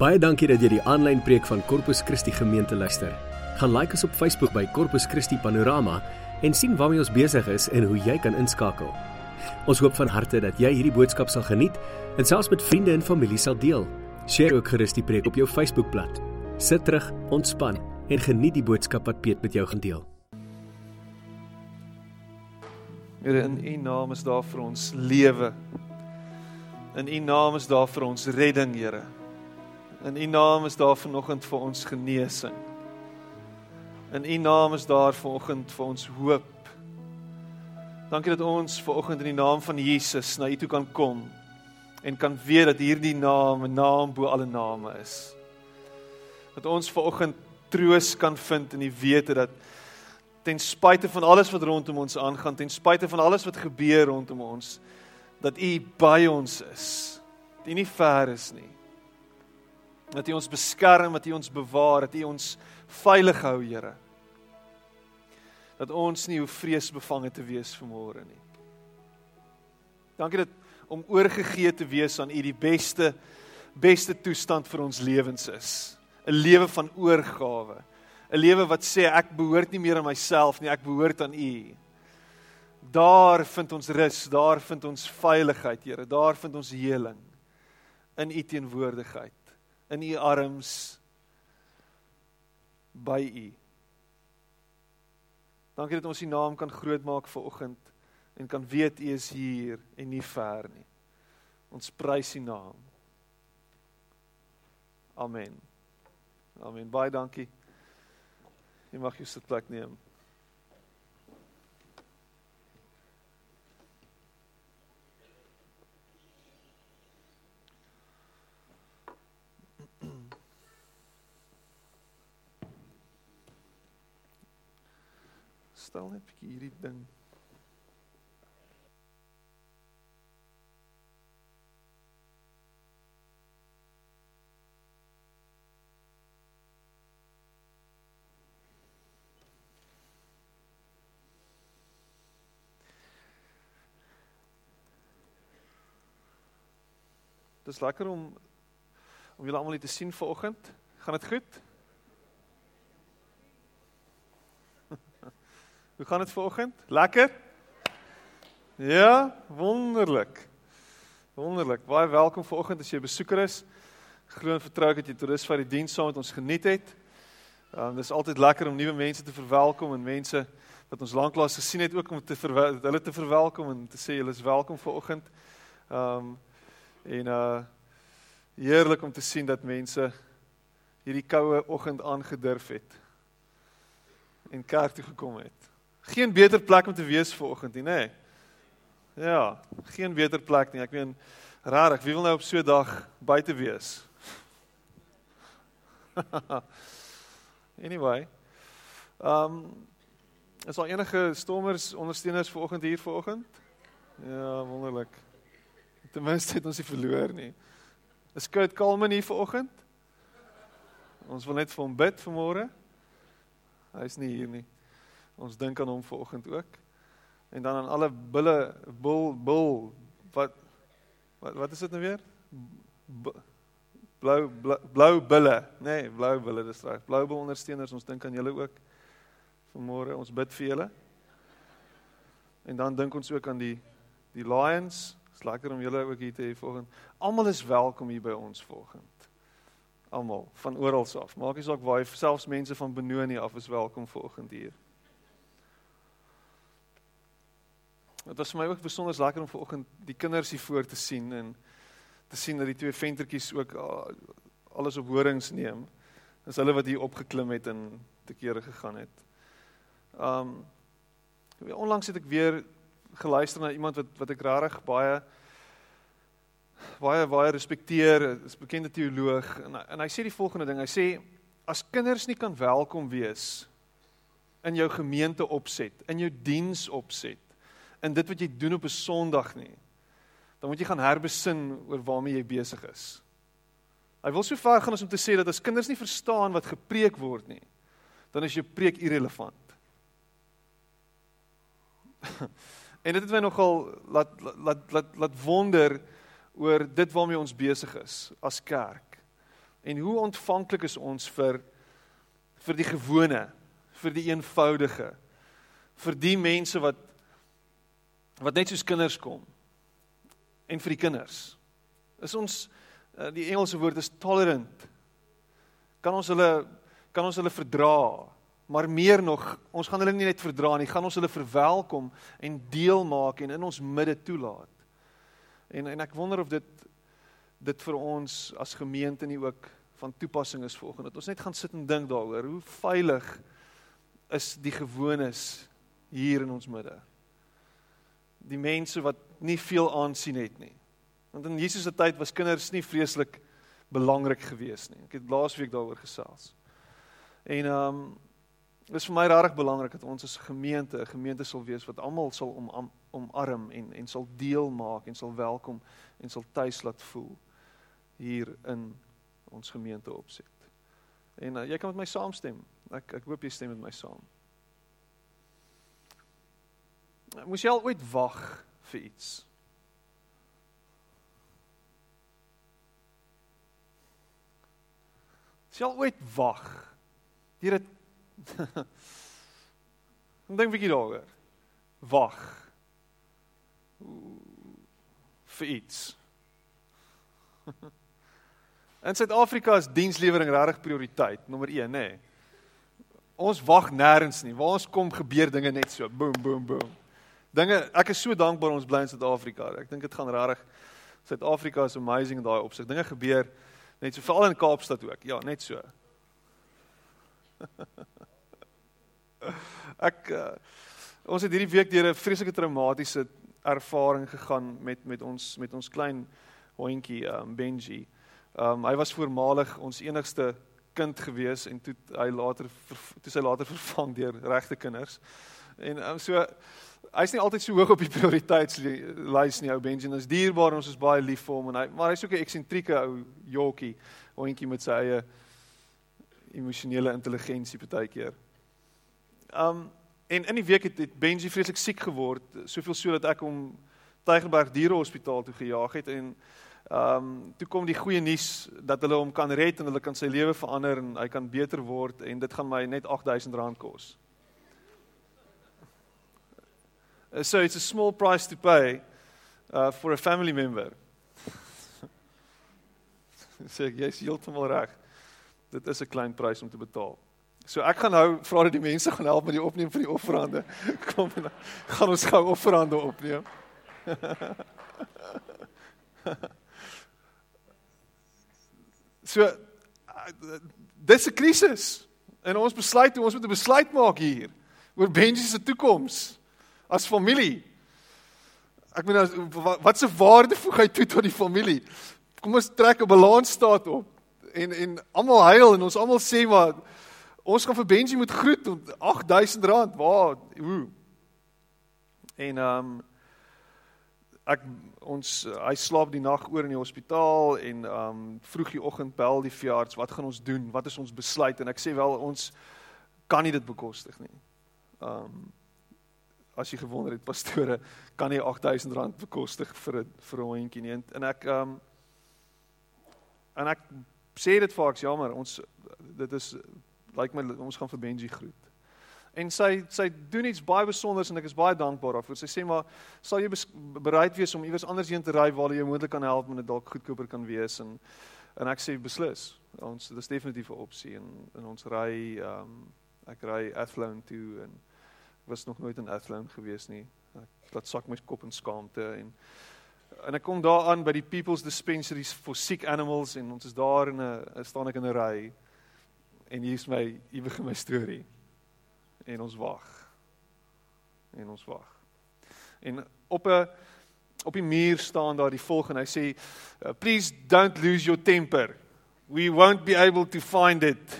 Baie dankie dat jy die aanlyn preek van Corpus Christi gemeente luister. Gaan like ons op Facebook by Corpus Christi Panorama en sien waarmee ons besig is en hoe jy kan inskakel. Ons hoop van harte dat jy hierdie boodskap sal geniet en selfs met vriende en familie sal deel. Deel ook gerus die preek op jou Facebookblad. Sit terug, ontspan en geniet die boodskap wat Piet met jou gaan deel. Here in U naam is daar vir ons lewe. In U naam is daar vir ons redding, Here. In U naam is daar vanoggend vir ons genesing. In U naam is daar vanoggend vir ons hoop. Dankie dat ons vanoggend in die naam van Jesus na U toe kan kom en kan weet dat hierdie naam 'n naam bo alle name is. Dat ons vanoggend troos kan vind in die wete dat ten spyte van alles wat rondom ons aangaan, ten spyte van alles wat gebeur rondom ons, dat U by ons is. Dat U nie ver is nie. Dat U ons beskerm, dat U ons bewaar, dat U ons veilig hou, Here. Dat ons nie hoef vreesbevange te wees vanmôre nie. Dankie dat om oorgegee te wees aan U die beste beste toestand vir ons lewens is. 'n Lewe van oorgawe. 'n Lewe wat sê ek behoort nie meer aan myself nie, ek behoort aan U. Daar vind ons rus, daar vind ons veiligheid, Here. Daar vind ons heling in U teenwoordigheid, in U arms by U. Dankie dat ons U naam kan grootmaak vir oggend en kan weet U is hier en nie ver nie. Ons prys U naam. Amen. Amen. Baie dankie. Jy mag jou sitplek neem. Stel net 'n bietjie hierdie ding. Dis lekker om om julle almal hier te sien vanoggend. Gaan dit goed? Hoe gaan dit vanoggend? Lekker? Ja, wonderlik. Wonderlik. Baie welkom vanoggend as jy 'n besoeker is. Glo en vertrou dat jy toerus vir die diens saam met ons geniet het. Um dis altyd lekker om nuwe mense te verwelkom en mense wat ons lanklaas gesien het ook om te hulle te verwelkom en te sê julle is welkom vanoggend. Um en uh heerlik om te sien dat mense hierdie koue oggend aangedurf het en kerk toe gekom het. Geen beter plek om te wees vanoggend nie, nê? Nee. Ja, geen beter plek nie. Ek meen rarig, wie wil nou op so 'n dag buite wees? anyway. Ehm um, is daar enige stormers ondersteuners vanoggend hier vanoggend? Ja, wonderlik. Ten minste het ons nie verloor nie. Is Kurt Kalman hier vanoggend? Ons wil net vir hom bid vanmôre. Hy's nie hier nie. Ons dink aan hom vanoggend ook. En dan aan alle bulle bul bul wat wat wat is dit nou weer? B, blou blou bulle, nê, nee, blou bulle dis reg. Blou bulle ondersteuners, ons dink aan julle ook. Vanmôre ons bid vir julle. En dan dink ons ook aan die die Lions. Dit's lekker om julle ook hier te hê vanoggend. Almal is welkom hier by ons vanoggend. Almal van oral af. Maak nie saak waar jy selfs mense van Benoni af is welkom vanoggend hier. Dit was vir my ook besonder lekker om vanoggend die kinders hier voor te sien en te sien dat die twee ventertjies ook ah, alles op horings neem. Dis hulle wat hier opgeklim het en te kere gegaan het. Um onlangs het ek weer geluister na iemand wat wat ek regtig baie baie baie respekteer, is bekende teoloog en en hy sê die volgende ding. Hy sê as kinders nie kan welkom wees in jou gemeente opset, in jou diens opset, in dit wat jy doen op 'n Sondag nie, dan moet jy gaan herbesin oor waarmee jy besig is. Hy wil so ver gaan as om te sê dat as kinders nie verstaan wat gepreek word nie, dan is jou preek irrelevant. En dit het my nogal laat laat laat laat wonder oor dit waarmee ons besig is as kerk. En hoe ontvanklik is ons vir vir die gewone, vir die eenvoudige, vir die mense wat wat net soos kinders kom. En vir die kinders. Is ons eh, die Engelse woord is tolerant. Kan ons hulle kan ons hulle verdra? Maar meer nog, ons gaan hulle nie net verdra nie, gaan ons hulle verwelkom en deel maak en in ons midde toelaat. En en ek wonder of dit dit vir ons as gemeente nie ook van toepassing is volgende dat ons net gaan sit en dink daaroor hoe veilig is die gewones hier in ons midde. Die mense wat nie veel aansien het nie. Want in Jesus se tyd was kinders nie vreeslik belangrik geweest nie. Ek het laasweek daaroor gesels. En ehm um, dis vir my regtig belangrik dat ons as gemeente 'n gemeente sal wees wat almal sal om omarm en en sal deel maak en sal welkom en sal tuis laat voel hier in ons gemeente opset. En uh, jy kan met my saamstem. Ek ek hoop jy stem met my saam. Moes jy al ooit wag vir iets? Moes jy al ooit wag? Hier het Dink 'n bietjie daaroor. Wag. vir iets. In Suid-Afrika is dienslewering regtig prioriteit, nommer 1, nê. Nee. Ons wag nêrens nie. Waar ons kom gebeur dinge net so, boem boem boem. Dinge, ek is so dankbaar ons bly in Suid-Afrika. Ek dink dit gaan regtig Suid-Afrika is amazing in daai opsig. Dinge gebeur net so veral in Kaapstad ook. Ja, net so. ek uh, ons het hierdie week deur 'n vreeslike traumatiese ervaring gegaan met met ons met ons klein hondjie um, Benji. Um hy was voormalig ons enigste kind gewees en toe hy later toe sy later vervang deur regte kinders. En um, so hy's nie altyd so hoog op die prioriteitslys nie ou Benjamin. Ons dierbaar ons is baie lief vir hom en hy maar hy's ook 'n eksentrieke ou jockie, hondjie met sy eie emosionele intelligensie partykeer. Um en in die week het, het Benji vreeslik siek geword, soveel so dat ek hom Tygerberg Dierehospitaal toe gejaag het en Ehm um, toe kom die goeie nuus dat hulle hom kan red en hulle kan sy lewe verander en hy kan beter word en dit gaan my net R8000 kos. Uh, so it's a small price to pay uh for a family member. sê ek jy's heeltemal reg. Dit is 'n klein prys om te betaal. So ek gaan nou vra dat die mense gaan help met die opneem van die offerande. Kom dan gaan ons gou offerande opneem. So dis 'n krisis. En ons besluit ons moet 'n besluit maak hier oor Benji se toekoms as familie. Ek meen wat se waarde voeg hy toe tot die familie? Kom ons trek 'n balansstaat op en en almal huil en ons almal sê maar ons gaan vir Benji moet groet met R8000. Waar? Hoe? En ehm um, ek ons hy slaap die nag oor in die hospitaal en um vroeg die oggend bel die veearts wat gaan ons doen wat is ons besluit en ek sê wel ons kan nie dit bekostig nie. Um as jy gewonder het pastore kan nie R8000 bekostig vir 'n vir 'n hondjie nie en ek um en ek sê dit vir ek jammer ons dit is lyk like my ons gaan vir Benji groet. En sy sy doen iets baie besonders en ek is baie dankbaar daarvoor. Sy sê maar sal jy bereid wees om iewers anders heen te ry waar jy moontlik kan help en dit dalk goedkoper kan wees en en ek sê beslis. Ons dit is definitief 'n opsie en in ons ry ehm um, ek ry Athlone toe en was nog nooit in Athlone gewees nie. Ek laat sak my kop in skaamte en en ek kom daar aan by die People's Dispensaries for Sick Animals en ons is daar in 'n staan ek in 'n ry en hier's my ewige my storie en ons wag. En ons wag. En op 'n op die muur staan daar die volgende. Hy sê uh, please don't lose your temper. We won't be able to find it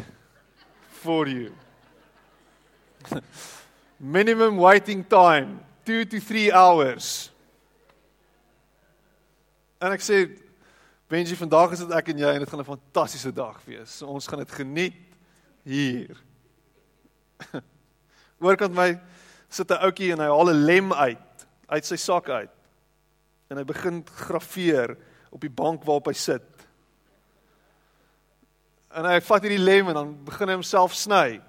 for you. Minimum waiting time 2 to 3 hours. En ek sê Benji, vandag is dit ek en jy en dit gaan 'n fantastiese dag wees. So ons gaan dit geniet hier. Oorkant my sit 'n ouetjie en hy haal 'n lem uit uit sy sak uit. En hy begin grafeer op die bank waarop hy sit. En hy vat hierdie lem en dan begin hy homself sny.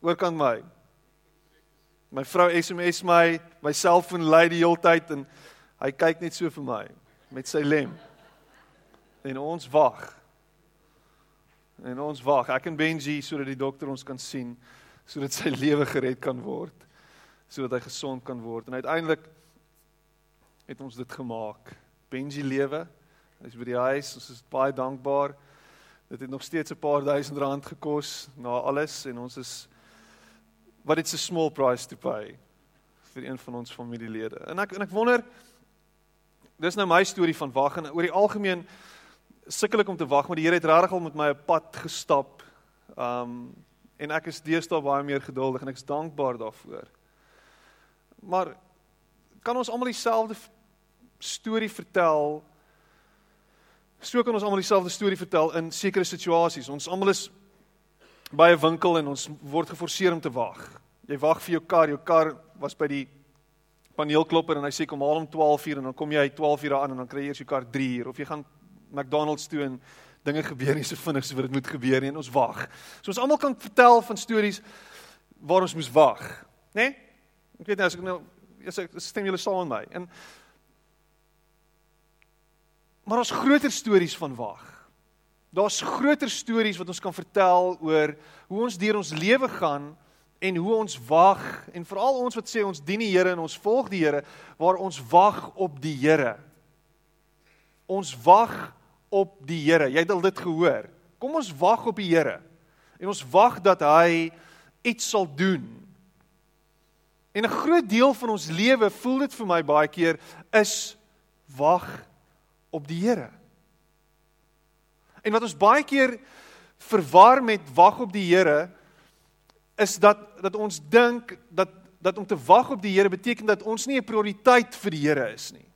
Oorkant my. My vrou SMS my, my selfoon lui die hele tyd en hy kyk net so vir my met sy lem. En ons wag. En ons wag. Ek en Benji sodat die dokter ons kan sien sodat sy lewe gered kan word. Sodat hy gesond kan word. En uiteindelik het ons dit gemaak. Benji lewe. Hy's by die huis. Ons is baie dankbaar. Dit het nog steeds 'n paar duisend rand gekos na alles en ons is wat dit's 'n small price to pay vir een van ons familielede. En ek en ek wonder dis nou my storie van wag en oor die algemeen sukkel ek om te wag, maar die Here het regtig al met my 'n pad gestap. Um en ek is deesdae baie meer geduldig en ek is dankbaar daarvoor. Maar kan ons almal dieselfde storie vertel So kan ons almal dieselfde storie vertel in sekere situasies. Ons almal is 'n winkel en ons word geforseer om te wag. Jy wag vir jou kar, jou kar was by die paneelklopper en hy sê kom haal om 12:00 en dan kom jy 12:00 aan en dan kry jy eers jou kar 3:00 of jy gaan McDonald's toe en dinge gebeur nie so vinnig so wat dit moet gebeur nie en ons wag. So ons almal kan vertel van stories waar ons moes wag, né? Nee? Ek weet nie as ek nou as ek stem julle saam met my. En Maar ons groter stories van wag. Daar's groter stories wat ons kan vertel oor hoe ons deur ons lewe gaan en hoe ons wag en veral ons wat sê ons dien die Here en ons volg die Here waar ons wag op die Here. Ons wag op die Here. Jy het al dit gehoor. Kom ons wag op die Here. En ons wag dat hy iets sal doen. En 'n groot deel van ons lewe, voel dit vir my baie keer, is wag op die Here. En wat ons baie keer verwar met wag op die Here is dat dat ons dink dat dat om te wag op die Here beteken dat ons nie 'n prioriteit vir die Here is nie.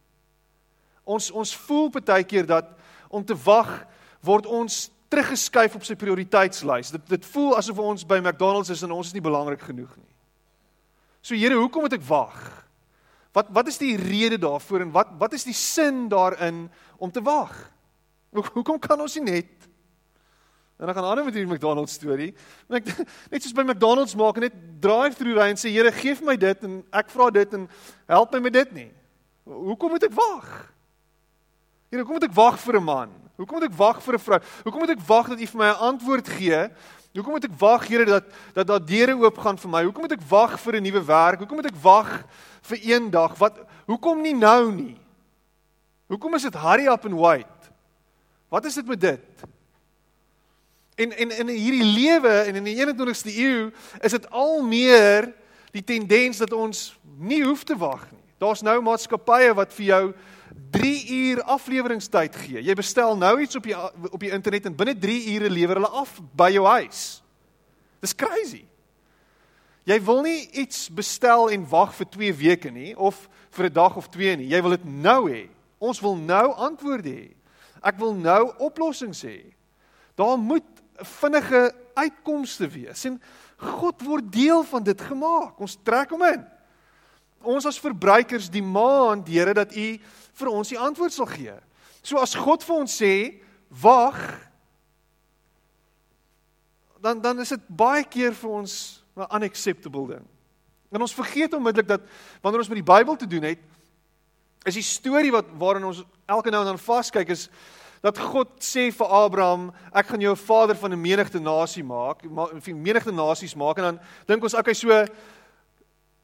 Ons ons voel baie keer dat om te wag word ons teruggeskuif op sy prioriteitslys. Dit dit voel asof ons by McDonald's is en ons is nie belangrik genoeg nie. So Here, hoekom moet ek wag? Wat wat is die rede daarvoor en wat wat is die sin daarin om te wag? Hoe hoekom kan ons nie net En dan gaan aan met hierdie McDonald's storie. Net net soos by McDonald's maak net drive-through ry en sê Here, gee vir my dit en ek vra dit en help my met dit nie. Hoekom moet ek wag? Here, hoekom moet ek wag vir 'n man? Hoekom moet ek wag vir 'n vrou? Hoekom moet ek wag dat U vir my 'n antwoord gee? Hoekom moet ek wag, Here, dat dat daar deure oop gaan vir my? Hoekom moet ek wag vir 'n nuwe werk? Hoekom moet ek wag vir een dag. Wat hoekom nie nou nie? Hoekom is dit hurry up and wait? Wat is dit met dit? En en in hierdie lewe en in die 21ste eeu is dit al meer die tendens dat ons nie hoef te wag nie. Daar's nou maatskappye wat vir jou 3 uur afleweringstyd gee. Jy bestel nou iets op die op die internet en binne 3 ure lewer hulle af by jou huis. Dis crazy. Jy wil nie iets bestel en wag vir 2 weke nie of vir 'n dag of 2 nie. Jy wil dit nou hê. Ons wil nou antwoorde hê. Ek wil nou oplossings hê. Daar moet vinnige uitkomste wees. En God word deel van dit gemaak. Ons trek hom in. Ons as verbruikers die maand, Here, dat U vir ons die antwoord sal gee. So as God vir ons sê, wag, dan dan is dit baie keer vir ons 'n unacceptable ding. En ons vergeet onmiddellik dat wanneer ons met die Bybel te doen het, is die storie wat waarin ons elke nou en dan vaskyk is dat God sê vir Abraham, ek gaan jou 'n vader van 'n menigte nasie maak, menigte nasies maak en dan dink ons okay so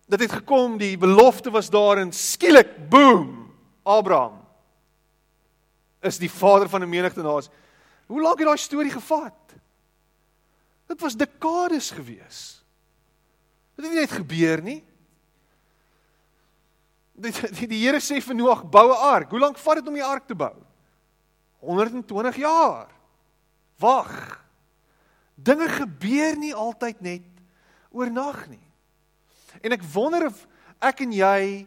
dit het gekom, die belofte was daar en skielik boom, Abraham is die vader van 'n menigte nasie. Hoe lank het daai storie gevat? Dit was dekades gewees. Dit het nie net gebeur nie. Die die, die Here sê vir Noag bou 'n ark. Hoe lank vat dit om die ark te bou? 120 jaar. Wag. Dinge gebeur nie altyd net oornag nie. En ek wonder of ek en jy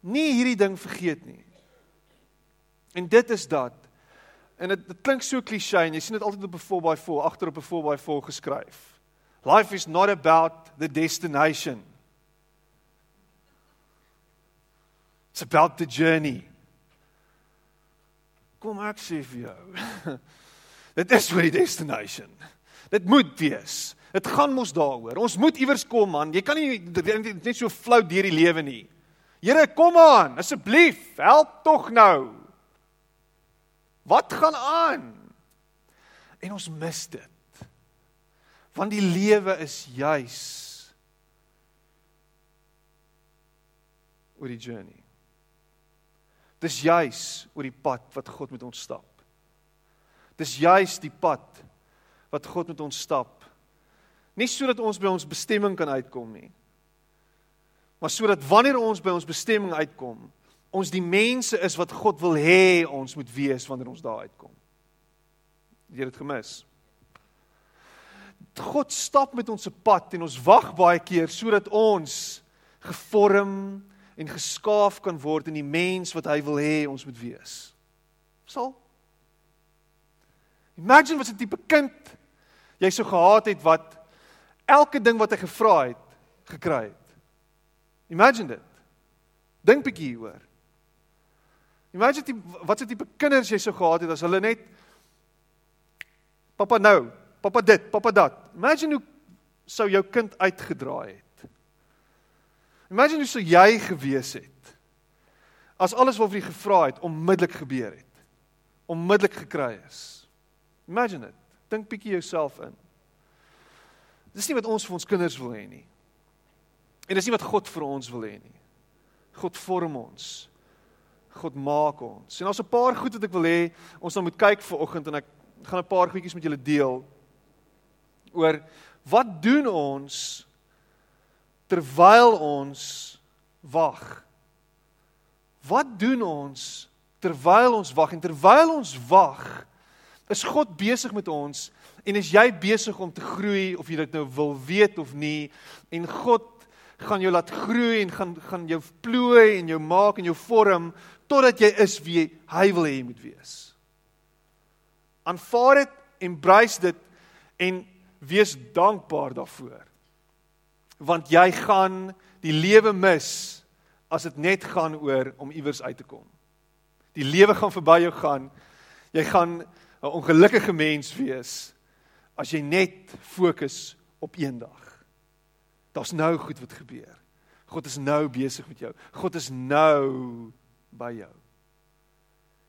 nie hierdie ding vergeet nie. En dit is dat en dit dit klink so klise en jy sien dit altyd op 'n 4x4 agter op 'n 4x4 geskryf. Life is not about the destination. It's about the journey. Kom ek sê vir jou. Dit is vir die destination. Dit moet wees. Dit gaan mos daaroor. Ons moet iewers kom man. Jy kan nie net so flou deur die lewe nie. Here, kom aan, asseblief, help tog nou. Wat gaan aan? En ons mis dit. Want die lewe is juis oor die journey. Dis juis oor die pad wat God met ons stap. Dis juis die pad wat God met ons stap. Nie sodat ons by ons bestemming kan uitkom nie. Maar sodat wanneer ons by ons bestemming uitkom, ons die mense is wat God wil hê ons moet wees wanneer ons daar uitkom. Jy het dit gemis. God stap met ons se pad en ons wag baie keer sodat ons gevorm en geskaaf kan word in die mens wat hy wil hê ons moet wees. Sal Imagine wat 'n tipe kind jy sou gehad het wat elke ding wat hy gevra het gekry het. Imagine dit. Dink bietjie hieroor. Imagine die, wat se tipe kinders jy sou gehad het as hulle net Papa nou, papa dit, papa dat. Imagine hoe sou jou kind uitgedraai het. Imagine hoe sou jy gewees het as alles wat jy gevra het onmiddellik gebeur het. Onmiddellik gekry is. Imagine dit. Dink bietjie jouself in. Dis nie wat ons vir ons kinders wil hê nie. En dis nie wat God vir ons wil hê nie. God vorm ons. God maak ons. En daar's 'n paar goed wat ek wil hê ons dan moet kyk vir oggend en ek gaan 'n paar goedjies met julle deel oor wat doen ons terwyl ons wag? Wat doen ons terwyl ons wag en terwyl ons wag is God besig met ons en is jy besig om te groei of jy dit nou wil weet of nie en God gaan jou laat groei en gaan gaan jou plooi en jou maak en jou vorm totdat jy is wie hy wil hê jy moet wees. Aanvaar dit, embrace dit en wees dankbaar daarvoor. Want jy gaan die lewe mis as dit net gaan oor om iewers uit te kom. Die lewe gaan verby jou gaan. Jy gaan 'n ongelukkige mens wees as jy net fokus op een dag. Daar's nou goed wat gebeur. God is nou besig met jou. God is nou by jou.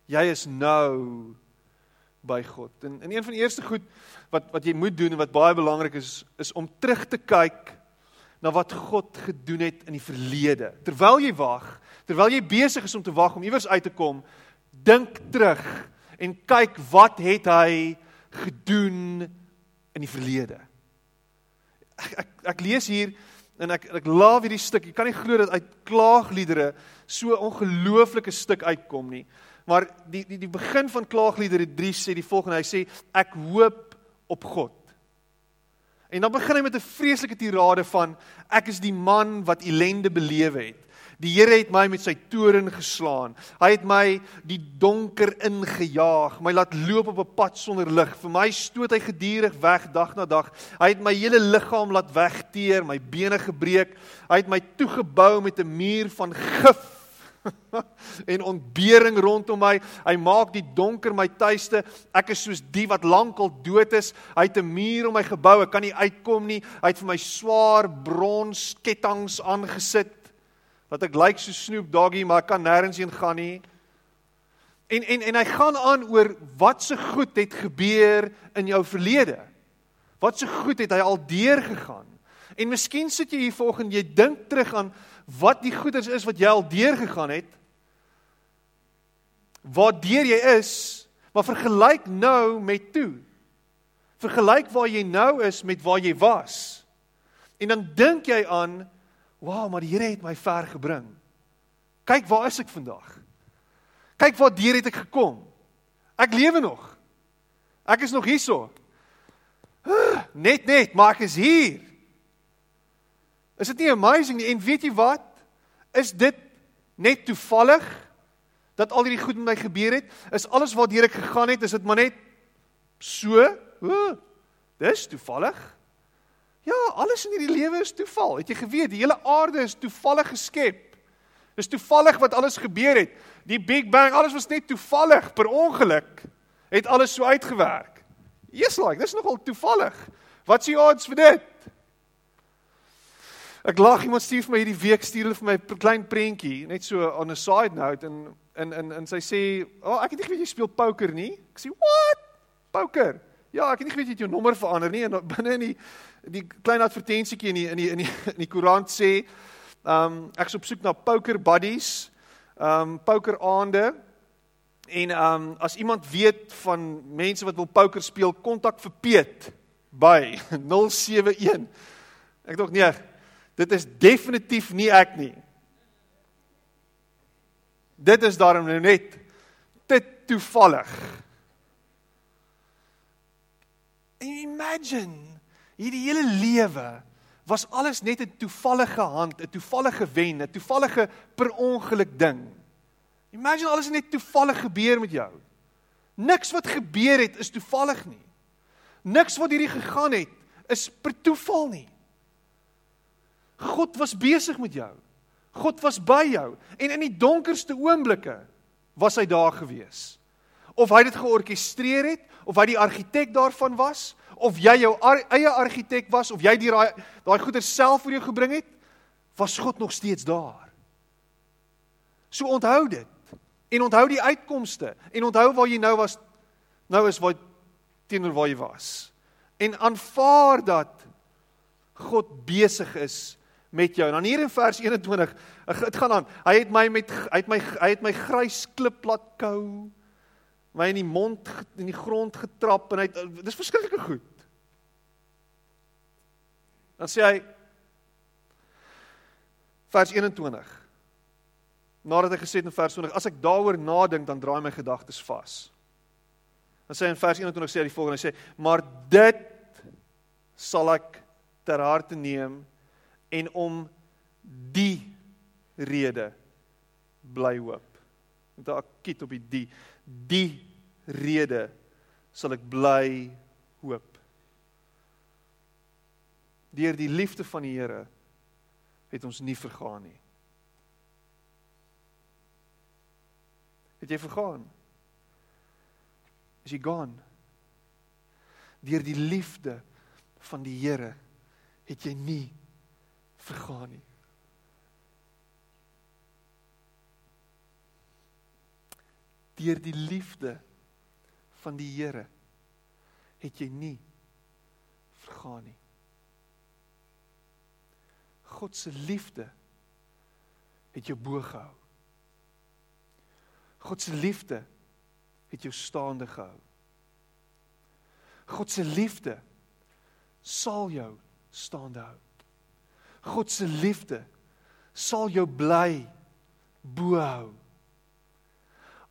Jy is nou by God. En, en een van die eerste goed wat wat jy moet doen en wat baie belangrik is is om terug te kyk na wat God gedoen het in die verlede. Terwyl jy wag, terwyl jy besig is om te wag om iewers uit te kom, dink terug en kyk wat het hy gedoen in die verlede ek ek, ek lees hier en ek ek laaf hierdie stuk. Jy kan nie glo dat uit klaagliedere so ongelooflike stuk uitkom nie. Maar die die die begin van klaagliedere 3 sê die volgende. Hy sê ek hoop op God. En dan begin hy met 'n vreeslike tirade van ek is die man wat ellende belewe het. Die Here het my met sy toren geslaan. Hy het my die donker ingejaag, my laat loop op 'n pad sonder lig. Vir my stoot hy gedurig weg dag na dag. Hy het my hele liggaam laat wegteer, my bene gebreek. Hy het my toegebou met 'n muur van gif en ontbering rondom my. Hy maak die donker my tuiste. Ek is soos die wat lankal dood is. Hy het 'n muur om my gebou. Ek kan nie uitkom nie. Hy het vir my swaar brons ketTINGS aangesit dat ek lyk like so Snoop Doggy, maar ek kan nêrens heen gaan nie. En en en hy gaan aan oor wat se goed het gebeur in jou verlede. Wat se goed het hy al deur gegaan? En miskien sit jy hier vanoggend, jy dink terug aan wat die goeders is wat jy al deur gegaan het. Waar deur jy is, maar vergelyk nou met toe. Vergelyk waar jy nou is met waar jy was. En dan dink jy aan Wow, maar die Here het my ver gebring. Kyk waar is ek vandag? Kyk waar deur het ek gekom? Ek lewe nog. Ek is nog hierso. Net net, maar ek is hier. Is dit nie amazing nie? En weet jy wat? Is dit net toevallig dat al hierdie goed met my gebeur het? Is alles waar deur ek gegaan het, is dit maar net so? Ooh, dis toevallig. Ja, alles in hierdie lewe is toeval. Het jy geweet die hele aarde is toevallig geskep? Dis toevallig wat alles gebeur het. Die Big Bang, alles was net toevallig per ongeluk het alles so uitgewerk. Yes like, dis nogal toevallig. Wat s'ie odds vir dit? Ek lag iemand stuur vir my hierdie week stuur hulle vir my 'n klein prentjie, net so on a side note en en en en sy sê, "O, oh, ek het nie geweet jy speel poker nie." Ek sê, "What? Poker?" Ja, ek het nie geweet jy het jou nommer verander nie en binne in die die klein advertensietjie in die in die in die in die koerant sê, "Um ehm, ek's op soek na poker buddies, um poker aande." En um as iemand weet van mense wat wil poker speel, kontak vir Piet by 071. Ek dink nee, dit is definitief nie ek nie. Dit is daarom nou net te toevallig. Imagine, hierdie hele lewe was alles net 'n toevallige hand, 'n toevallige wen, 'n toevallige per ongeluk ding. Imagine alles het net toevallig gebeur met jou. Niks wat gebeur het is toevallig nie. Niks wat hierdie gegaan het is per toeval nie. God was besig met jou. God was by jou en in die donkerste oomblikke was hy daar gewees. Of hy dit georkestreer het, of hy die argitek daarvan was, of jy jou ar eie argitek was of jy die daai daai goeder self vir jou gebring het, was God nog steeds daar. So onthou dit. En onthou die uitkomste en onthou waar jy nou was nou is waar teenoor waar jy was. En aanvaar dat God besig is met jou. Dan hier in vers 21, dit gaan aan. Hy het my met hy het my hy het my grys klip laat kou. My in die mond in die grond getrap en hy dis verskriklike goed. Dan sê hy vers 21 Nadat hy gesê het in vers 20, as ek daaroor nadink, dan draai my gedagtes vas. Dan sê hy in vers 21 sê hy die volgende, hy sê, "Maar dit sal ek ter harte neem en om die rede bly hoop." Met 'n akiet op die die die rede sal ek bly hoop. Deur die liefde van die Here het ons nie vergaan nie. Het jy vergaan? Is jy gaan? Deur die liefde van die Here het jy nie vergaan nie. Deur die liefde van die Here het jy nie vergaan nie. God se liefde het jou bo gehou. God se liefde het jou staande gehou. God se liefde sal jou staande hou. God se liefde sal jou bly bo hou.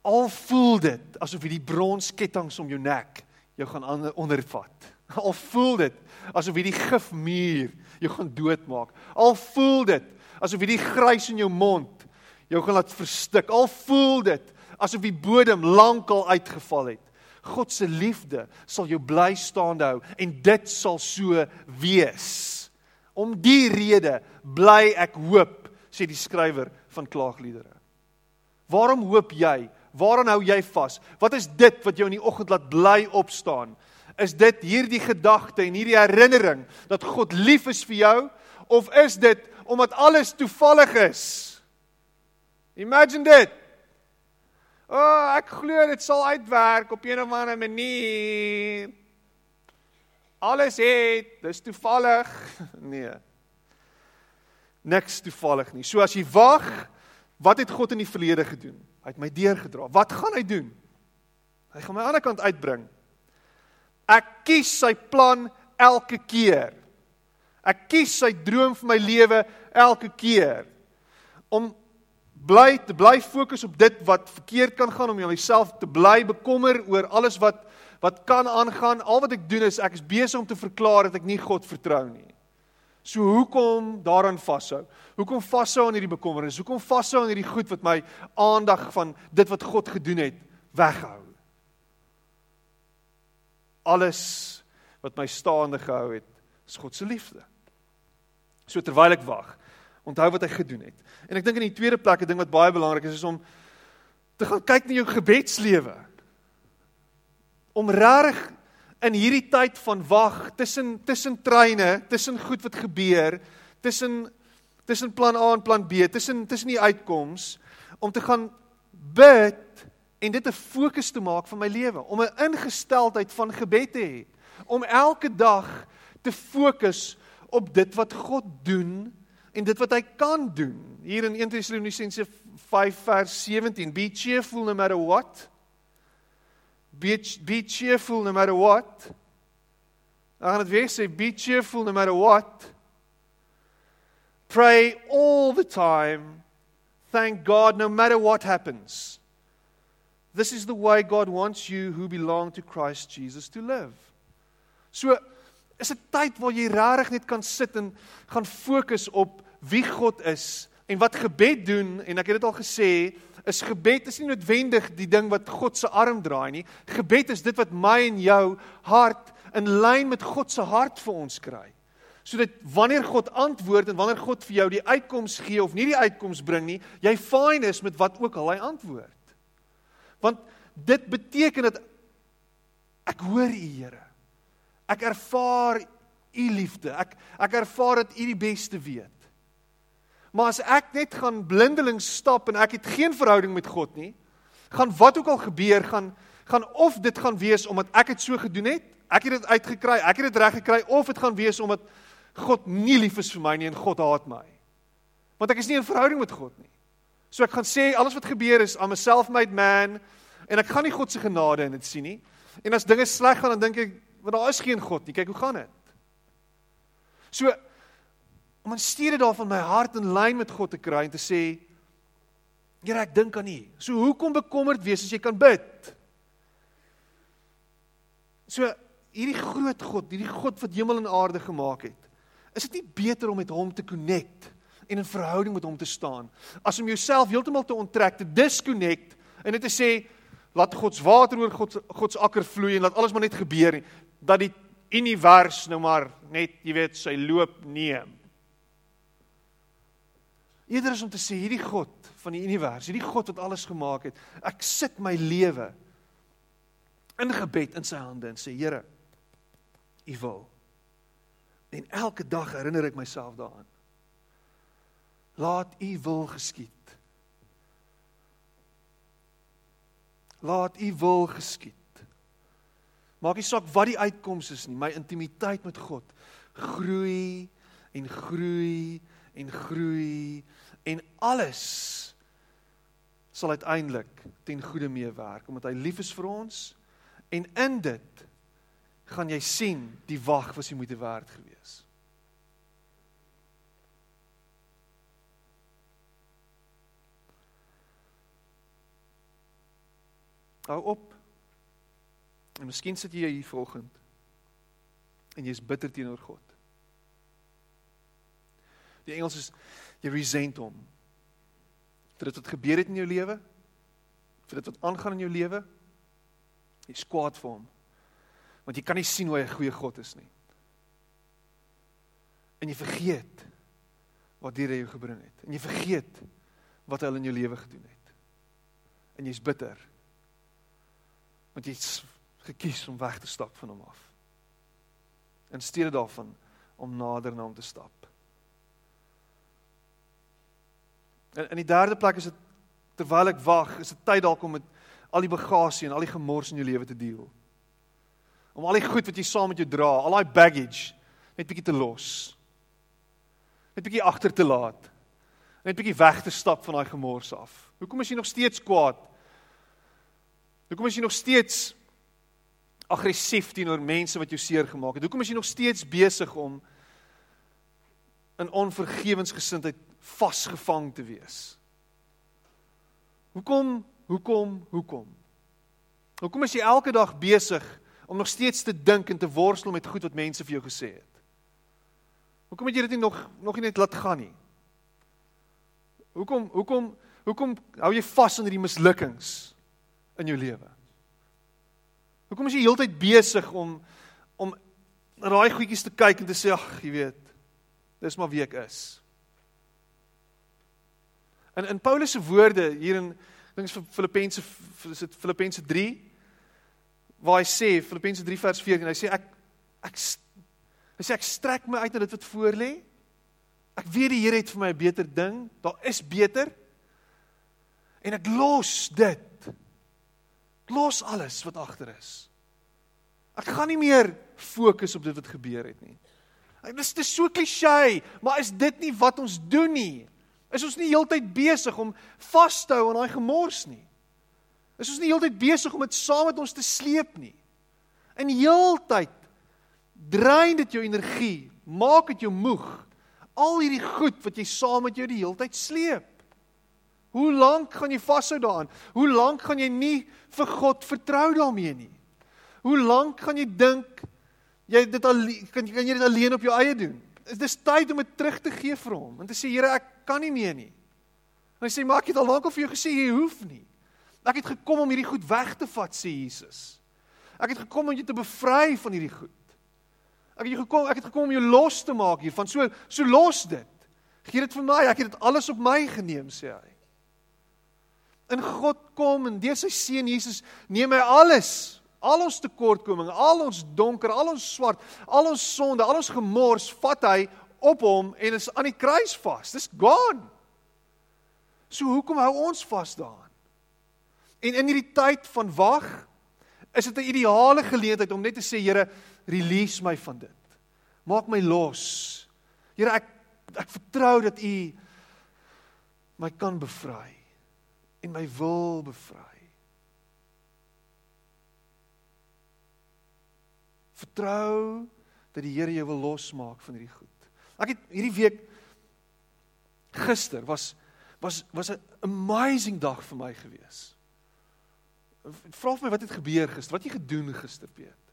Al voel dit asof hierdie bronsketTINGS om jou nek jou gaan ondervat. Al voel dit asof hierdie gifmuur jou gaan doodmaak. Al voel dit asof hierdie grys in jou mond jou gaan laat verstik. Al voel dit asof die bodem lankal uitgeval het. God se liefde sal jou bly staande hou en dit sal so wees. Om die rede bly ek hoop, sê die skrywer van klaagliedere. Waarom hoop jy? Waaraan hou jy vas? Wat is dit wat jou in die oggend laat bly opstaan? Is dit hierdie gedagte en hierdie herinnering dat God lief is vir jou of is dit omdat alles toevallig is? Imagine dit. O, oh, ek glo dit sal uitwerk op een of ander manier. Alles het, dis toevallig. Nee. Niks toevallig nie. So as jy wag, wat het God in die verlede gedoen? Hy het my deurgedra. Wat gaan hy doen? Hy gaan my aan die ander kant uitbring. Ek kies sy plan elke keer. Ek kies sy droom vir my lewe elke keer om bly te bly fokus op dit wat verkeerd kan gaan om jouself te bly bekommer oor alles wat wat kan aangaan. Al wat ek doen is ek is besig om te verklaar dat ek nie God vertrou nie. So hoekom daaraan vashou? Hoekom vashou aan hierdie bekommernis? Hoekom vashou aan hierdie goed wat my aandag van dit wat God gedoen het weghou? Alles wat my staande gehou het, is God se liefde. So terwyl ek wag, Onthou wat hy gedoen het. En ek dink in die tweede plek 'n ding wat baie belangrik is is om te gaan kyk na jou gebedslewe. Om regtig in hierdie tyd van wag tussen tussen treine, tussen goed wat gebeur, tussen tussen plan A en plan B, tussen tussen die uitkoms om te gaan bid en dit 'n fokus te maak van my lewe, om 'n ingesteldheid van gebed te hê, om elke dag te fokus op dit wat God doen en dit wat hy kan doen. Hier in 1 Tessalonisense 5 vers 17, be cheerful no matter what. Be be cheerful no matter what. Dan gaan dit weer sê be cheerful no matter what. Pray all the time. Thank God no matter what happens. This is the way God wants you who belong to Christ Jesus to live. So is 'n tyd waar jy regtig net kan sit en gaan fokus op wie God is en wat gebed doen en ek het dit al gesê is gebed is nie noodwendig die ding wat God se arm draai nie. Gebed is dit wat my en jou hart in lyn met God se hart vir ons kry sodat wanneer God antwoord en wanneer God vir jou die uitkoms gee of nie die uitkoms bring nie, jy fine is met wat ook al hy antwoord. Want dit beteken dat ek hoor U Here. Ek ervaar U liefde. Ek ek ervaar dat U die beste weet. Maar as ek net gaan blindelings stap en ek het geen verhouding met God nie, gaan wat ook al gebeur, gaan gaan of dit gaan wees omdat ek dit so gedoen het, ek het dit uitgekry, ek het dit reg gekry of dit gaan wees omdat God nie lief is vir my nie en God haat my. Want ek is nie in verhouding met God nie. So ek gaan sê alles wat gebeur is I'm a self-made man en ek gaan nie God se genade in dit sien nie. En as dinge sleg gaan dan dink ek want daar is geen God nie. Kyk hoe gaan dit? So om in steede daarvan my hart in lyn met God te kry en te sê Here ek dink aan U. So hoekom bekommerd wees as jy kan bid? So hierdie groot God, hierdie God wat hemel en aarde gemaak het. Is dit nie beter om met hom te connect en in verhouding met hom te staan as om jouself heeltemal te onttrek, te disconnect en net te sê laat God se water oor God God se akker vloei en laat alles maar net gebeur nie dat die univers nou maar net, jy weet, sy loop neem. Eerder is om te sê hierdie God van die univers, hierdie God wat alles gemaak het, ek sit my lewe in gebed in sy hande en sê Here, U wil En elke dag herinner ek myself daaraan. Laat U wil geskied. Laat U wil geskied. Maak nie saak wat die uitkoms is nie, my intimiteit met God groei en groei en groei en alles sal uiteindelik ten goeie meewerk omdat hy lief is vir ons en in dit gaan jy sien die wag was jy moeite werd gewees. Hou op. En miskien sit jy hier vanoggend en jy's bitter teenoor God. Die Engels is jy resent hom. Vir dit wat gebeur het in jou lewe, vir dit wat aangaan in jou lewe, jy's kwaad vir hom want jy kan nie sien hoe hy 'n goeie God is nie. En jy vergeet wat dit jou gebring het. En jy vergeet wat hy in jou lewe gedoen het. En jy's bitter. Want jy's gekies om weg te stap van hom af. In steede daarvan om nader na hom te stap. En in die derde plek is dit terwyl ek wag, is dit tyd dalk om met al die bagasie en al die gemors in jou lewe te deel om al die goed wat jy saam met jou dra, al daai baggage net bietjie te los. Net bietjie agter te laat. Net bietjie weg te stap van daai gemors af. Hoekom is jy nog steeds kwaad? Hoekom is jy nog steeds aggressief teenoor mense wat jou seer gemaak het? Hoekom is jy nog steeds besig om in onvergewensgesindheid vasgevang te wees? Hoekom? Hoekom? Hoekom? Hoekom is jy elke dag besig om nog steeds te dink en te worstel met goed wat mense vir jou gesê het? Hoekom het jy dit nie nog nog nie net laat gaan nie? Hoekom hoekom hoekom hou jy vas aan hierdie mislukkings in jou lewe? Hoekom is jy heeltyd besig om om na daai goedjies te kyk en te sê ag, jy weet, dis maar wie ek is. In in Paulus se woorde hier in dink vir Filippense is dit Filippense 3 waar hy sê Filippense 3 vers 14 hy sê ek ek hy sê ek strek my uit na dit wat voor lê. Ek weet die Here het vir my 'n beter ding. Daar is beter. En ek los dit. Ek los alles wat agter is. Ek gaan nie meer fokus op dit wat gebeur het nie. Dit is te so klisjé, maar is dit nie wat ons doen nie? Is ons nie heeltyd besig om vas te hou aan daai gemors nie? Is ons nie heeltyd besig om dit saam met ons te sleep nie? In heeltyd drein dit jou energie, maak dit jou moeg. Al hierdie goed wat jy saam met jou die heeltyd sleep. Hoe lank gaan jy vashou daaraan? Hoe lank gaan jy nie vir God vertrou daarmee nie? Hoe lank gaan jy dink jy dit al kan, kan jy dit alleen op jou eie doen? Dit is tyd om dit terug te gee vir hom en te sê Here, ek kan nie meer nie. En hy sê maar ek het al lank al vir jou gesê jy hoef nie. Ek het gekom om hierdie goed weg te vat sê Jesus. Ek het gekom om jou te bevry van hierdie goed. Ek het gekom ek het gekom om jou los te maak hiervan. So so los dit. Gee dit vir my. Ek het dit alles op my geneem sê hy. In God kom en deur sy seun Jesus neem hy alles al ons tekortkominge, al ons donker, al ons swart, al ons sonde, al ons gemors vat hy op hom en is aan die kruis vas. Dis gone. So hoekom hou ons vas daaraan? En in hierdie tyd van wag, is dit 'n ideale geleentheid om net te sê Here, release my van dit. Maak my los. Here, ek ek vertrou dat U my kan bevry en my wil bevry. Vertrou dat die Here jou wil losmaak van hierdie goed. Ek het hierdie week gister was was was 'n amazing dag vir my gewees. Vra vir my wat het gebeur gister? Wat het jy gedoen gister, Piet?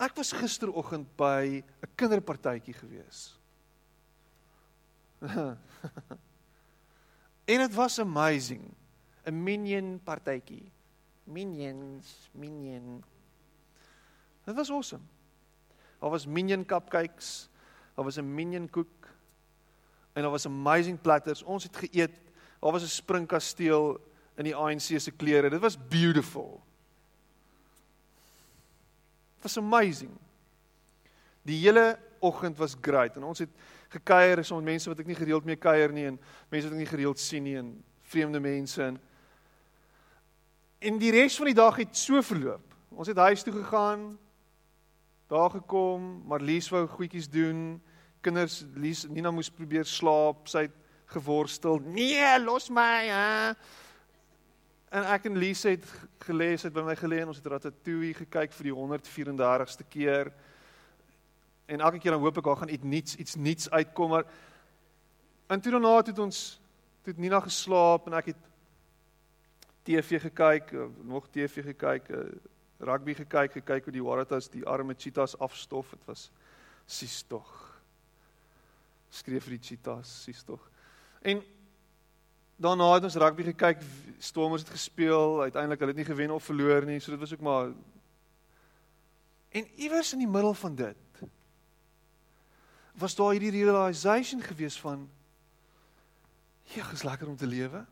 Ek was gisteroggend by 'n kinderpartytjie gewees. en dit was amazing. 'n Minion partytjie. Minions, minion. Dit was awesome. Daar was minion cupcakes, Daar was 'n minion koek en daar was amazing platters. Ons het geëet. Daar was 'n springkasteel in die ANC se klere. Dit was beautiful. It was amazing. Die hele oggend was great en ons het gekuier saam met mense wat ek nie gereeld mee kuier nie en mense wat ek nie gereeld sien nie en vreemde mense en en die res van die dag het so verloop. Ons het huis toe gegaan, daar gekom, Marlies wou goedjies doen. Kinders, Lies, Nina moes probeer slaap, sy het geworstel. Nee, los my, hè. En ek en Lies het gelees het by my gelê en ons het Ratatouille gekyk vir die 134ste keer. En elke keer dan hoop ek daar gaan iets nuuts, iets nuuts uitkom, maar en toe daarna het ons toe het Nina geslaap en ek het TV gekyk, nog TV gekyk, eh, rugby gekyk, gekyk hoe die Waratahs die arme cheetahs afstof. Dit was sies tog. Skreef vir die cheetahs, sies tog. En daarna het ons rugby gekyk, Stormers het gespeel, uiteindelik hulle het nie gewen of verloor nie, so dit was ook maar En iewers in die middel van dit was daar hierdie realization gewees van Ja, is lekker om te lewe.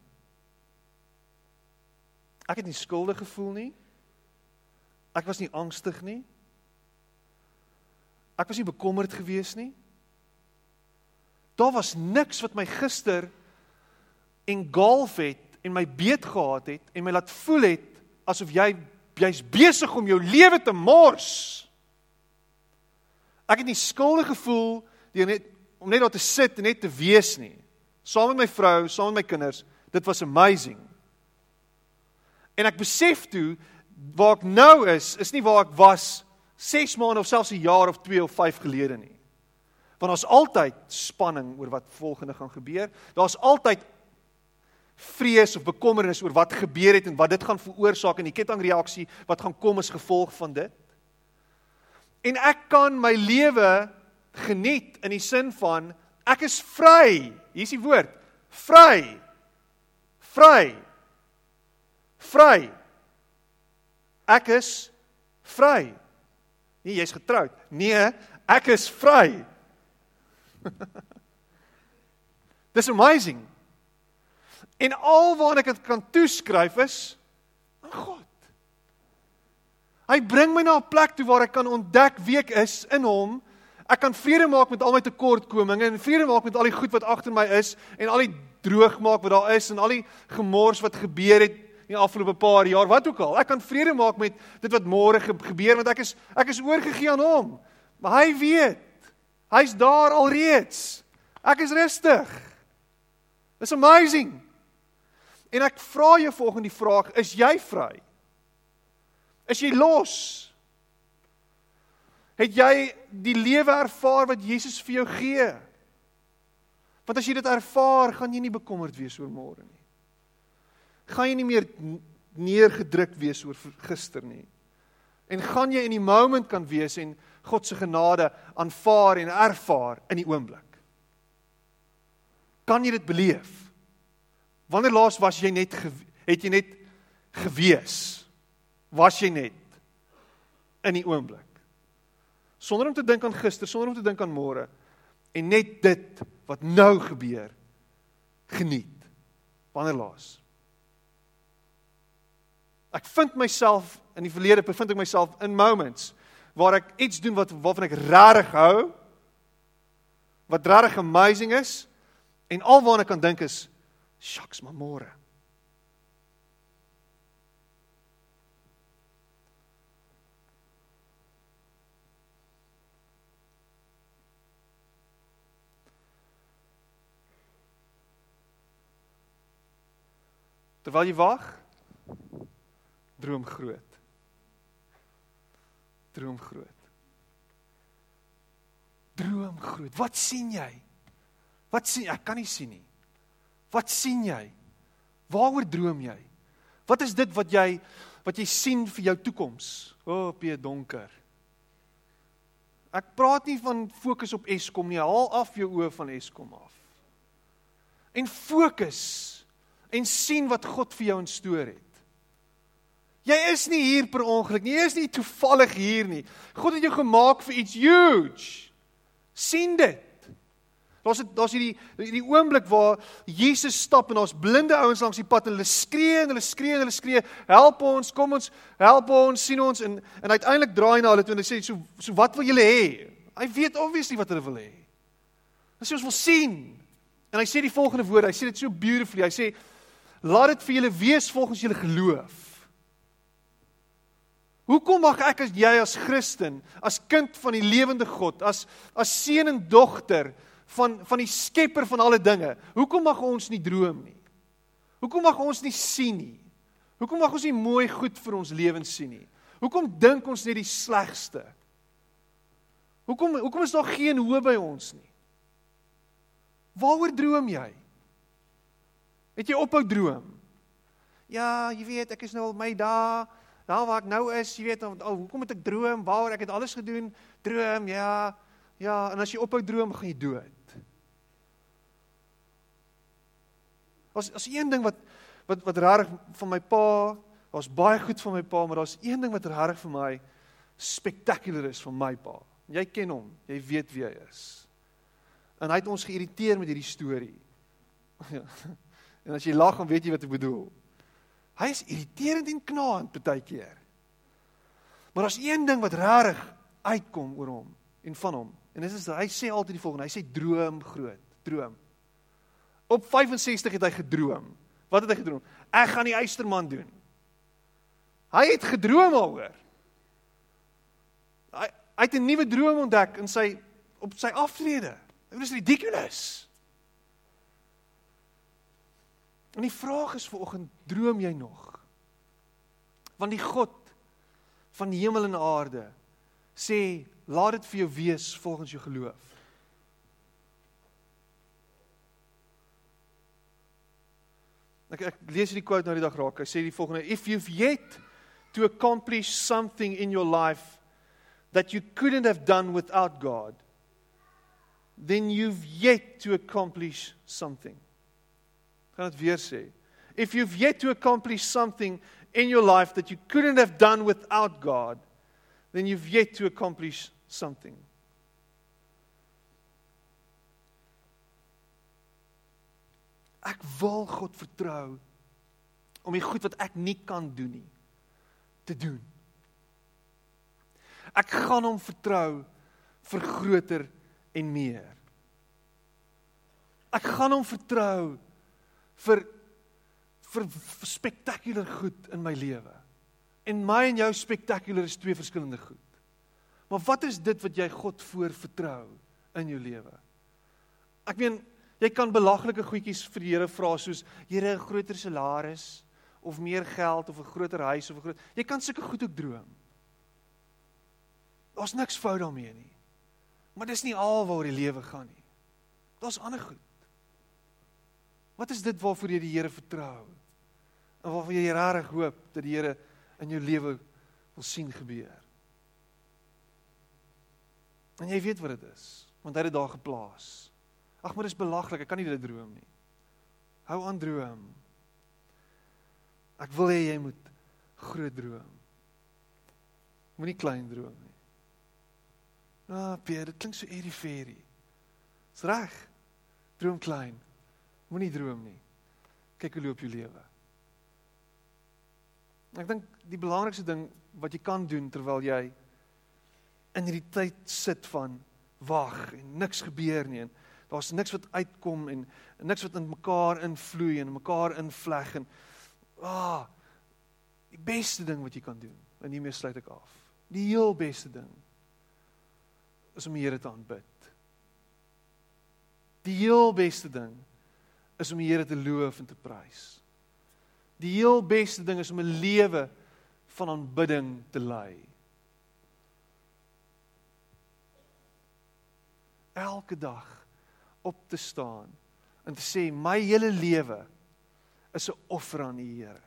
Ek het nie skuldig gevoel nie. Ek was nie angstig nie. Ek was nie bekommerd gewees nie. Daar was niks wat my gister engulf het en my beet gehad het en my laat voel het asof jy jy's besig om jou lewe te mors. Ek het nie skuldig gevoel deur net om net daar te sit en net te wees nie. Saam met my vrou, saam met my kinders, dit was amazing. En ek besef toe waar ek nou is, is nie waar ek was 6 maande of selfs 'n jaar of 2 of 5 gelede nie. Want daar's altyd spanning oor wat volgende gaan gebeur. Daar's altyd vrees of bekommernis oor wat gebeur het en wat dit gaan veroorsaak en die kettingreaksie wat gaan kom as gevolg van dit. En ek kan my lewe geniet in die sin van ek is vry. Hier's die woord. Vry. Vry. Vry. Ek is vry. Nee, jy's getroud. Nee, ek is vry. Dis amazing. En alwaar ek dit kan toeskryf is aan God. Hy bring my na 'n plek toe waar ek kan ontdek wie ek is in hom. Ek kan vrede maak met al my tekortkominge en vrede maak met al die goed wat agter my is en al die droog maak wat daar is en al die gemors wat gebeur het in die afgelope paar jaar, wat ook al. Ek kan vrede maak met dit wat môre gebeur want ek is ek is oorgegee aan hom. Maar hy weet. Hy's daar alreeds. Ek is rustig. It's amazing. En ek vra jou volgende vraag, is jy vry? Is jy los? Het jy die lewe ervaar wat Jesus vir jou gee? Want as jy dit ervaar, gaan jy nie bekommerd wees oor môre nie. Gaan jy nie meer neergedruk wees oor gister nie. En gaan jy in die moment kan wees en God se genade aanvaar en ervaar in die oomblik. Kan jy dit beleef? Wanneer laas was jy net het jy net gewees? Was jy net in die oomblik? Sonder om te dink aan gister, sonder om te dink aan môre en net dit wat nou gebeur geniet. Wanneer laas? Ek vind myself in die verlede bevind ek myself in moments waar ek iets doen wat waarvan ek regtig hou wat regtig amazing is en alwaar ek kan dink is shucks maar môre. Terwyl jy wag, droom groot droom groot. Droom groot. Wat sien jy? Wat sien ek kan nie sien nie. Wat sien jy? Waaroor droom jy? Wat is dit wat jy wat jy sien vir jou toekoms? O, oh, P donker. Ek praat nie van fokus op Eskom nie. Haal af jou oë van Eskom af. En fokus en sien wat God vir jou instoor het. Jy is nie hier per ongeluk nie. Jy is nie toevallig hier nie. God het jou gemaak vir iets huge. sien dit. Daar's daar's hierdie hierdie oomblik waar Jesus stap en daar's blinde ouens langs die pad en hulle skree en hulle skree en hulle skree, "Help ons, kom ons, help ons, sien ons." En en uiteindelik draai hy na hulle toe en hy sê, "So so wat wil julle hê?" Hy weet obviously wat hulle wil hê. Hy sê ons wil sien. En hy sê die volgende woorde. Hy sê dit so beautifully. Hy sê, "Laat dit vir julle wees volgens julle geloof." Hoekom mag ek as jy as Christen, as kind van die lewende God, as as seun en dogter van van die Skepper van alle dinge, hoekom mag ons nie droom nie? Hoekom mag ons nie sien nie? Hoekom mag ons nie mooi goed vir ons lewens sien nie? Hoekom dink ons net die slegste? Hoekom hoekom is daar geen hoop by ons nie? Waaroor droom jy? Het jy ophou droom? Ja, jy weet, ek is nou al my dae daar waar ek nou is, jy weet, oh, hoekom het ek droom? Waaroor ek het alles gedoen? Droom, ja. Ja, en as jy ophou droom, gaan jy dood. As as een ding wat wat wat rarig van my pa, daar's baie goed van my pa, maar daar's een ding wat rarig vir my spectacular is van my pa. Jy ken hom, jy weet wie hy is. En hy het ons geïrriteer met hierdie storie. en as jy lag, dan weet jy wat ek bedoel. Hy is irriterend en knaand baie keer. Maar as een ding wat regtig uitkom oor hom en van hom en dit is hy sê altyd die volgende, hy sê droom groot, droom. Op 65 het hy gedroom. Wat het hy gedroom? Ek gaan die eysterman doen. Hy het gedroom daaroor. Hy hy het 'n nuwe droom ontdek in sy op sy aftrede. Dit is ridiculous. En die vraag is vanoggend, droom jy nog? Want die God van die hemel en aarde sê, laat dit vir jou wees volgens jou geloof. Ek ek lees hierdie quote nou die dag raak. Hy sê die volgende: If you've yet to accomplish something in your life that you couldn't have done without God, then you've yet to accomplish something gaan dit weer sê. If you've yet to accomplish something in your life that you couldn't have done without God, then you've yet to accomplish something. Ek wil God vertrou om die goed wat ek nie kan doen nie te doen. Ek gaan hom vertrou vir groter en meer. Ek gaan hom vertrou vir vir, vir spektakulêr goed in my lewe. En my en jou spektakulêr is twee verskillende goed. Maar wat is dit wat jy God voor vertrou in jou lewe? Ek meen, jy kan belaglike goedjies vir die Here vra soos Here 'n groter salaris of meer geld of 'n groter huis of 'n groot Jy kan sulke goed ook droom. Daar's niks fout daarmee nie. Maar dis nie alwaar die lewe gaan nie. Daar's ander goed. Wat is dit waarvoor jy die Here vertrou? En waarvoor jy regtig hoop dat die Here in jou lewe wil sien gebeur? En jy weet wat dit is, want hy het dit daar geplaas. Ag, maar dis belaglik, ek kan nie dit droom nie. Hou aan droom. Ek wil hê jy moet groot droom. Moenie klein droom nie. Ah, Pierre, dit klink so eerie-ferie. Dis reg. Droom klein. Moenie droom nie. Kyk hoe loop jou lewe. Ek dink die belangrikste ding wat jy kan doen terwyl jy in hierdie tyd sit van wag en niks gebeur nie en daar's niks wat uitkom en, niks wat in mekaar invloei en mekaar invleg en ah die beste ding wat jy kan doen en hiermee sluit ek af. Die heel beste ding is om die Here te aanbid. Die heel beste ding is om die Here te loof en te prys. Die heel beste ding is om 'n lewe van aanbidding te lei. elke dag op te staan en te sê my hele lewe is 'n offer aan die Here.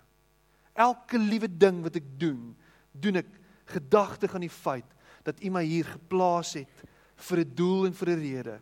Elke liewe ding wat ek doen, doen ek gedagtig aan die feit dat U my hier geplaas het vir 'n doel en vir 'n rede.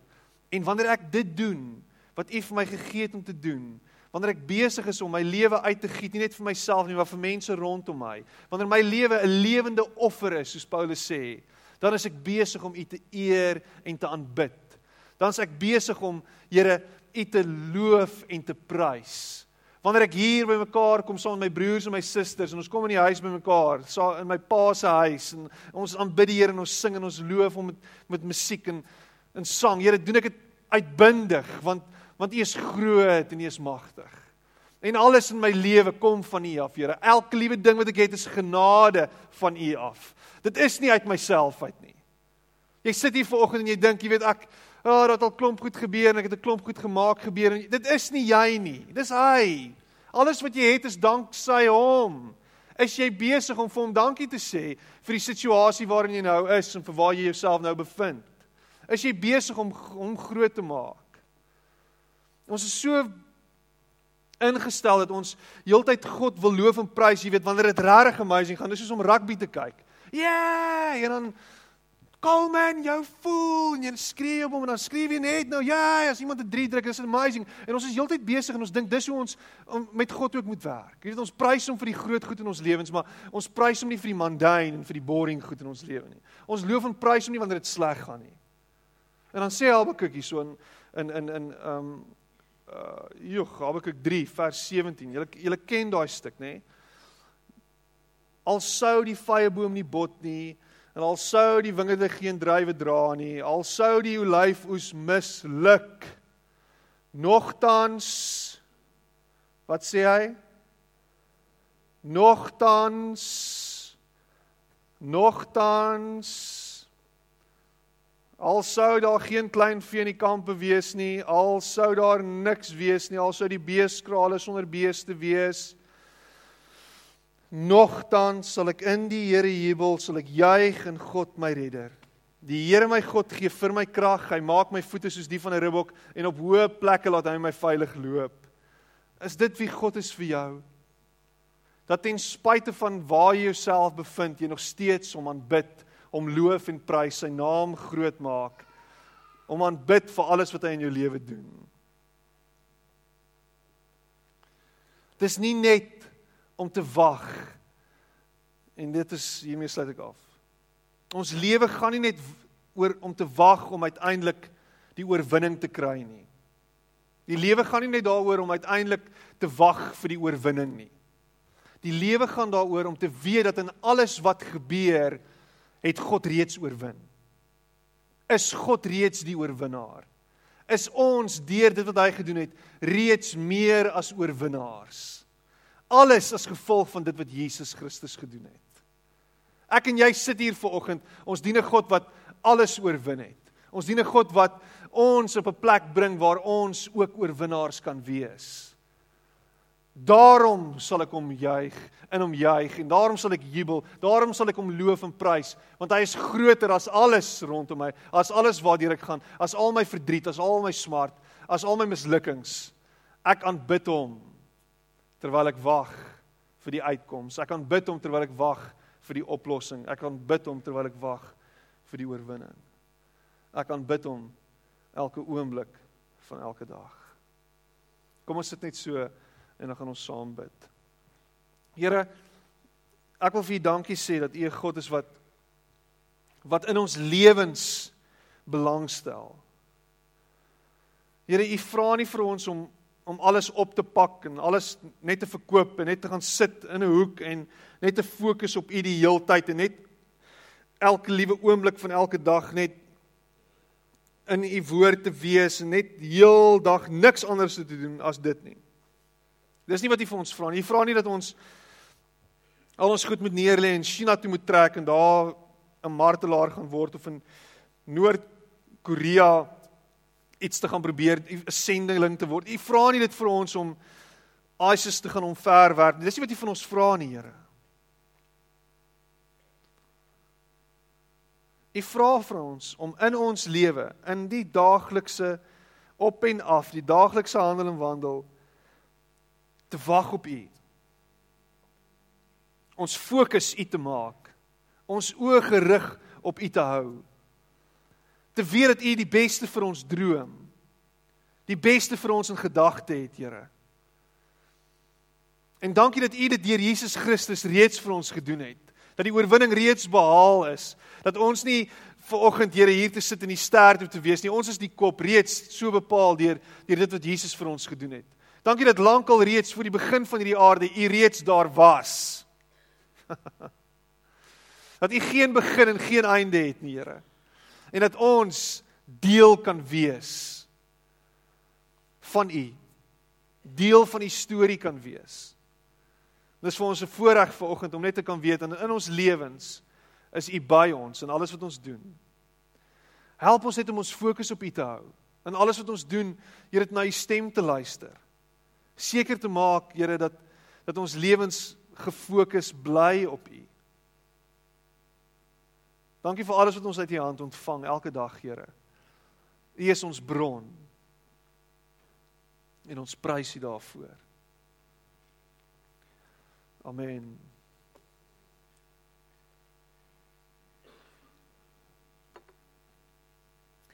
En wanneer ek dit doen wat U vir my gegee het om te doen, wanneer ek besig is om my lewe uit te giet nie net vir myself nie, maar vir mense rondom my, wanneer my lewe 'n lewende offer is, soos Paulus sê, dan is ek besig om U te eer en te aanbid. Dan is ek besig om Here U te loof en te prys. Wanneer ek hier by mekaar kom saam met my broers en my susters en ons kom in die huis by mekaar, saam in my pa se huis en ons aanbid die Here en ons sing en ons loof hom met met musiek en en sang. Here, doen ek dit uitbundig want want U is groot en U is magtig. En alles in my lewe kom van U af, Here. Elke liewe ding wat ek het is genade van U af. Dit is nie uit myself uit nie. Jy sit hier vanoggend en jy dink, jy weet ek, "Ag, oh, dit het al klomp goed gebeur en ek het 'n klomp goed gemaak gebeur." En dit is nie jy nie. Dis hy. Alles wat jy het is dank sy hom. Is jy besig om vir hom dankie te sê vir die situasie waarin jy nou is en vir waar jy jouself nou bevind? Is jy besig om hom groot te maak? Ons is so ingestel dat ons heeltyd God wil loof en prys, jy weet, wanneer dit regtig amazing gaan, dis soos om rugby te kyk. Yeah! En dan Coleman, jou fool, en jy skree op hom en dan skryf jy net nou, ja, yeah, as iemand 'n 3 druk, is amazing. En ons is heeltyd besig en ons dink dis hoe ons om, met God ook moet werk. Jy weet ons prys hom vir die groot goed in ons lewens, maar ons prys hom nie vir die mundane en vir die boring goed in ons lewe nie. Ons loof en prys hom nie wanneer dit sleg gaan nie. En dan sê Habakuk hier so in in in in ehm um, uh Joh, Habakuk 3 vers 17. Julle julle ken daai stuk, nê? Nee? Al sou die vyeboom nie bot nie en al sou die wingerde geen druiwe dra nie, al sou die olyfoes misluk. Nogtans wat sê hy? Nogtans nogtans al sou daar geen klein vee in die kampe wees nie, al sou daar niks wees nie, al sou die beeskrale sonder beeste wees, Nogtans sal ek in die Here jubel, sal ek juig in God my redder. Die Here my God gee vir my krag. Hy maak my voete soos die van 'n ribbok en op hoë plekke laat hy my veilig loop. Is dit wie God is vir jou? Dat ten spyte van waar jy jouself bevind, jy nog steeds om aanbid, om loof en prys sy naam groot maak. Om aanbid vir alles wat hy in jou lewe doen. Dis nie net om te wag. En dit is hiermee sluit ek af. Ons lewe gaan nie net oor om te wag om uiteindelik die oorwinning te kry nie. Die lewe gaan nie net daaroor om uiteindelik te wag vir die oorwinning nie. Die lewe gaan daaroor om te weet dat in alles wat gebeur, het God reeds oorwin. Is God reeds die oorwinnaar? Is ons deur dit wat hy gedoen het reeds meer as oorwinnaars? Alles as gevolg van dit wat Jesus Christus gedoen het. Ek en jy sit hier vanoggend, ons dien 'n God wat alles oorwin het. Ons dien 'n God wat ons op 'n plek bring waar ons ook oorwinnaars kan wees. Daarom sal ek hom juig in hom juig en daarom sal ek jubel. Daarom sal ek hom loof en prys want hy is groter as alles rondom my, as alles waartoe ek gaan, as al my verdriet, as al my smart, as al my mislukkings. Ek aanbid hom terwyl ek wag vir die uitkoms. Ek aanbid hom terwyl ek wag vir die oplossing. Ek aanbid hom terwyl ek wag vir die oorwinning. Ek aanbid hom elke oomblik van elke dag. Kom ons sit net so en dan gaan ons saam bid. Here, ek wil vir U dankie sê dat U 'n God is wat wat in ons lewens belangstel. Here, U vra nie vir ons om om alles op te pak en alles net te verkoop en net te gaan sit in 'n hoek en net te fokus op U die heeltyd en net elke liewe oomblik van elke dag net in u woord te wees en net heeldag niks anders te doen as dit nie. Dis nie wat hy vir ons vra nie. Hy vra nie dat ons al ons goed moet neerlê en China toe moet trek en daar 'n martelaar gaan word of in Noord-Korea iets te gaan probeer 'n sendeling te word. Hy vra nie dit vir ons om ISIS te gaan omverwerp nie. Dis nie wat hy van ons vra nie, Here. U vra vir ons om in ons lewe, in die daaglikse op en af, die daaglikse handel en wandel te wag op U. Ons fokus U te maak. Ons oë gerig op U te hou. Te weet dat U die beste vir ons droom. Die beste vir ons in gedagte het, Here. En dankie dat U dit deur Jesus Christus reeds vir ons gedoen het dat die oorwinning reeds behaal is. Dat ons nie ver oggend Here hier te sit in die ster toe te wees nie. Ons is die kop reeds so bepaal deur deur dit wat Jesus vir ons gedoen het. Dankie dat lankal reeds voor die begin van hierdie aarde U reeds daar was. dat U geen begin en geen einde het nie, Here. En dat ons deel kan wees van U. Deel van die storie kan wees. Dis vir ons 'n voorreg vanoggend om net te kan weet en in ons lewens is U by ons in alles wat ons doen. Help ons net om ons fokus op U te hou. In alles wat ons doen, Here, na U stem te luister. Seker te maak, Here, dat dat ons lewens gefokus bly op U. Dankie vir alles wat ons uit U hand ontvang elke dag, Here. U is ons bron. En ons prys U daarvoor. Amen.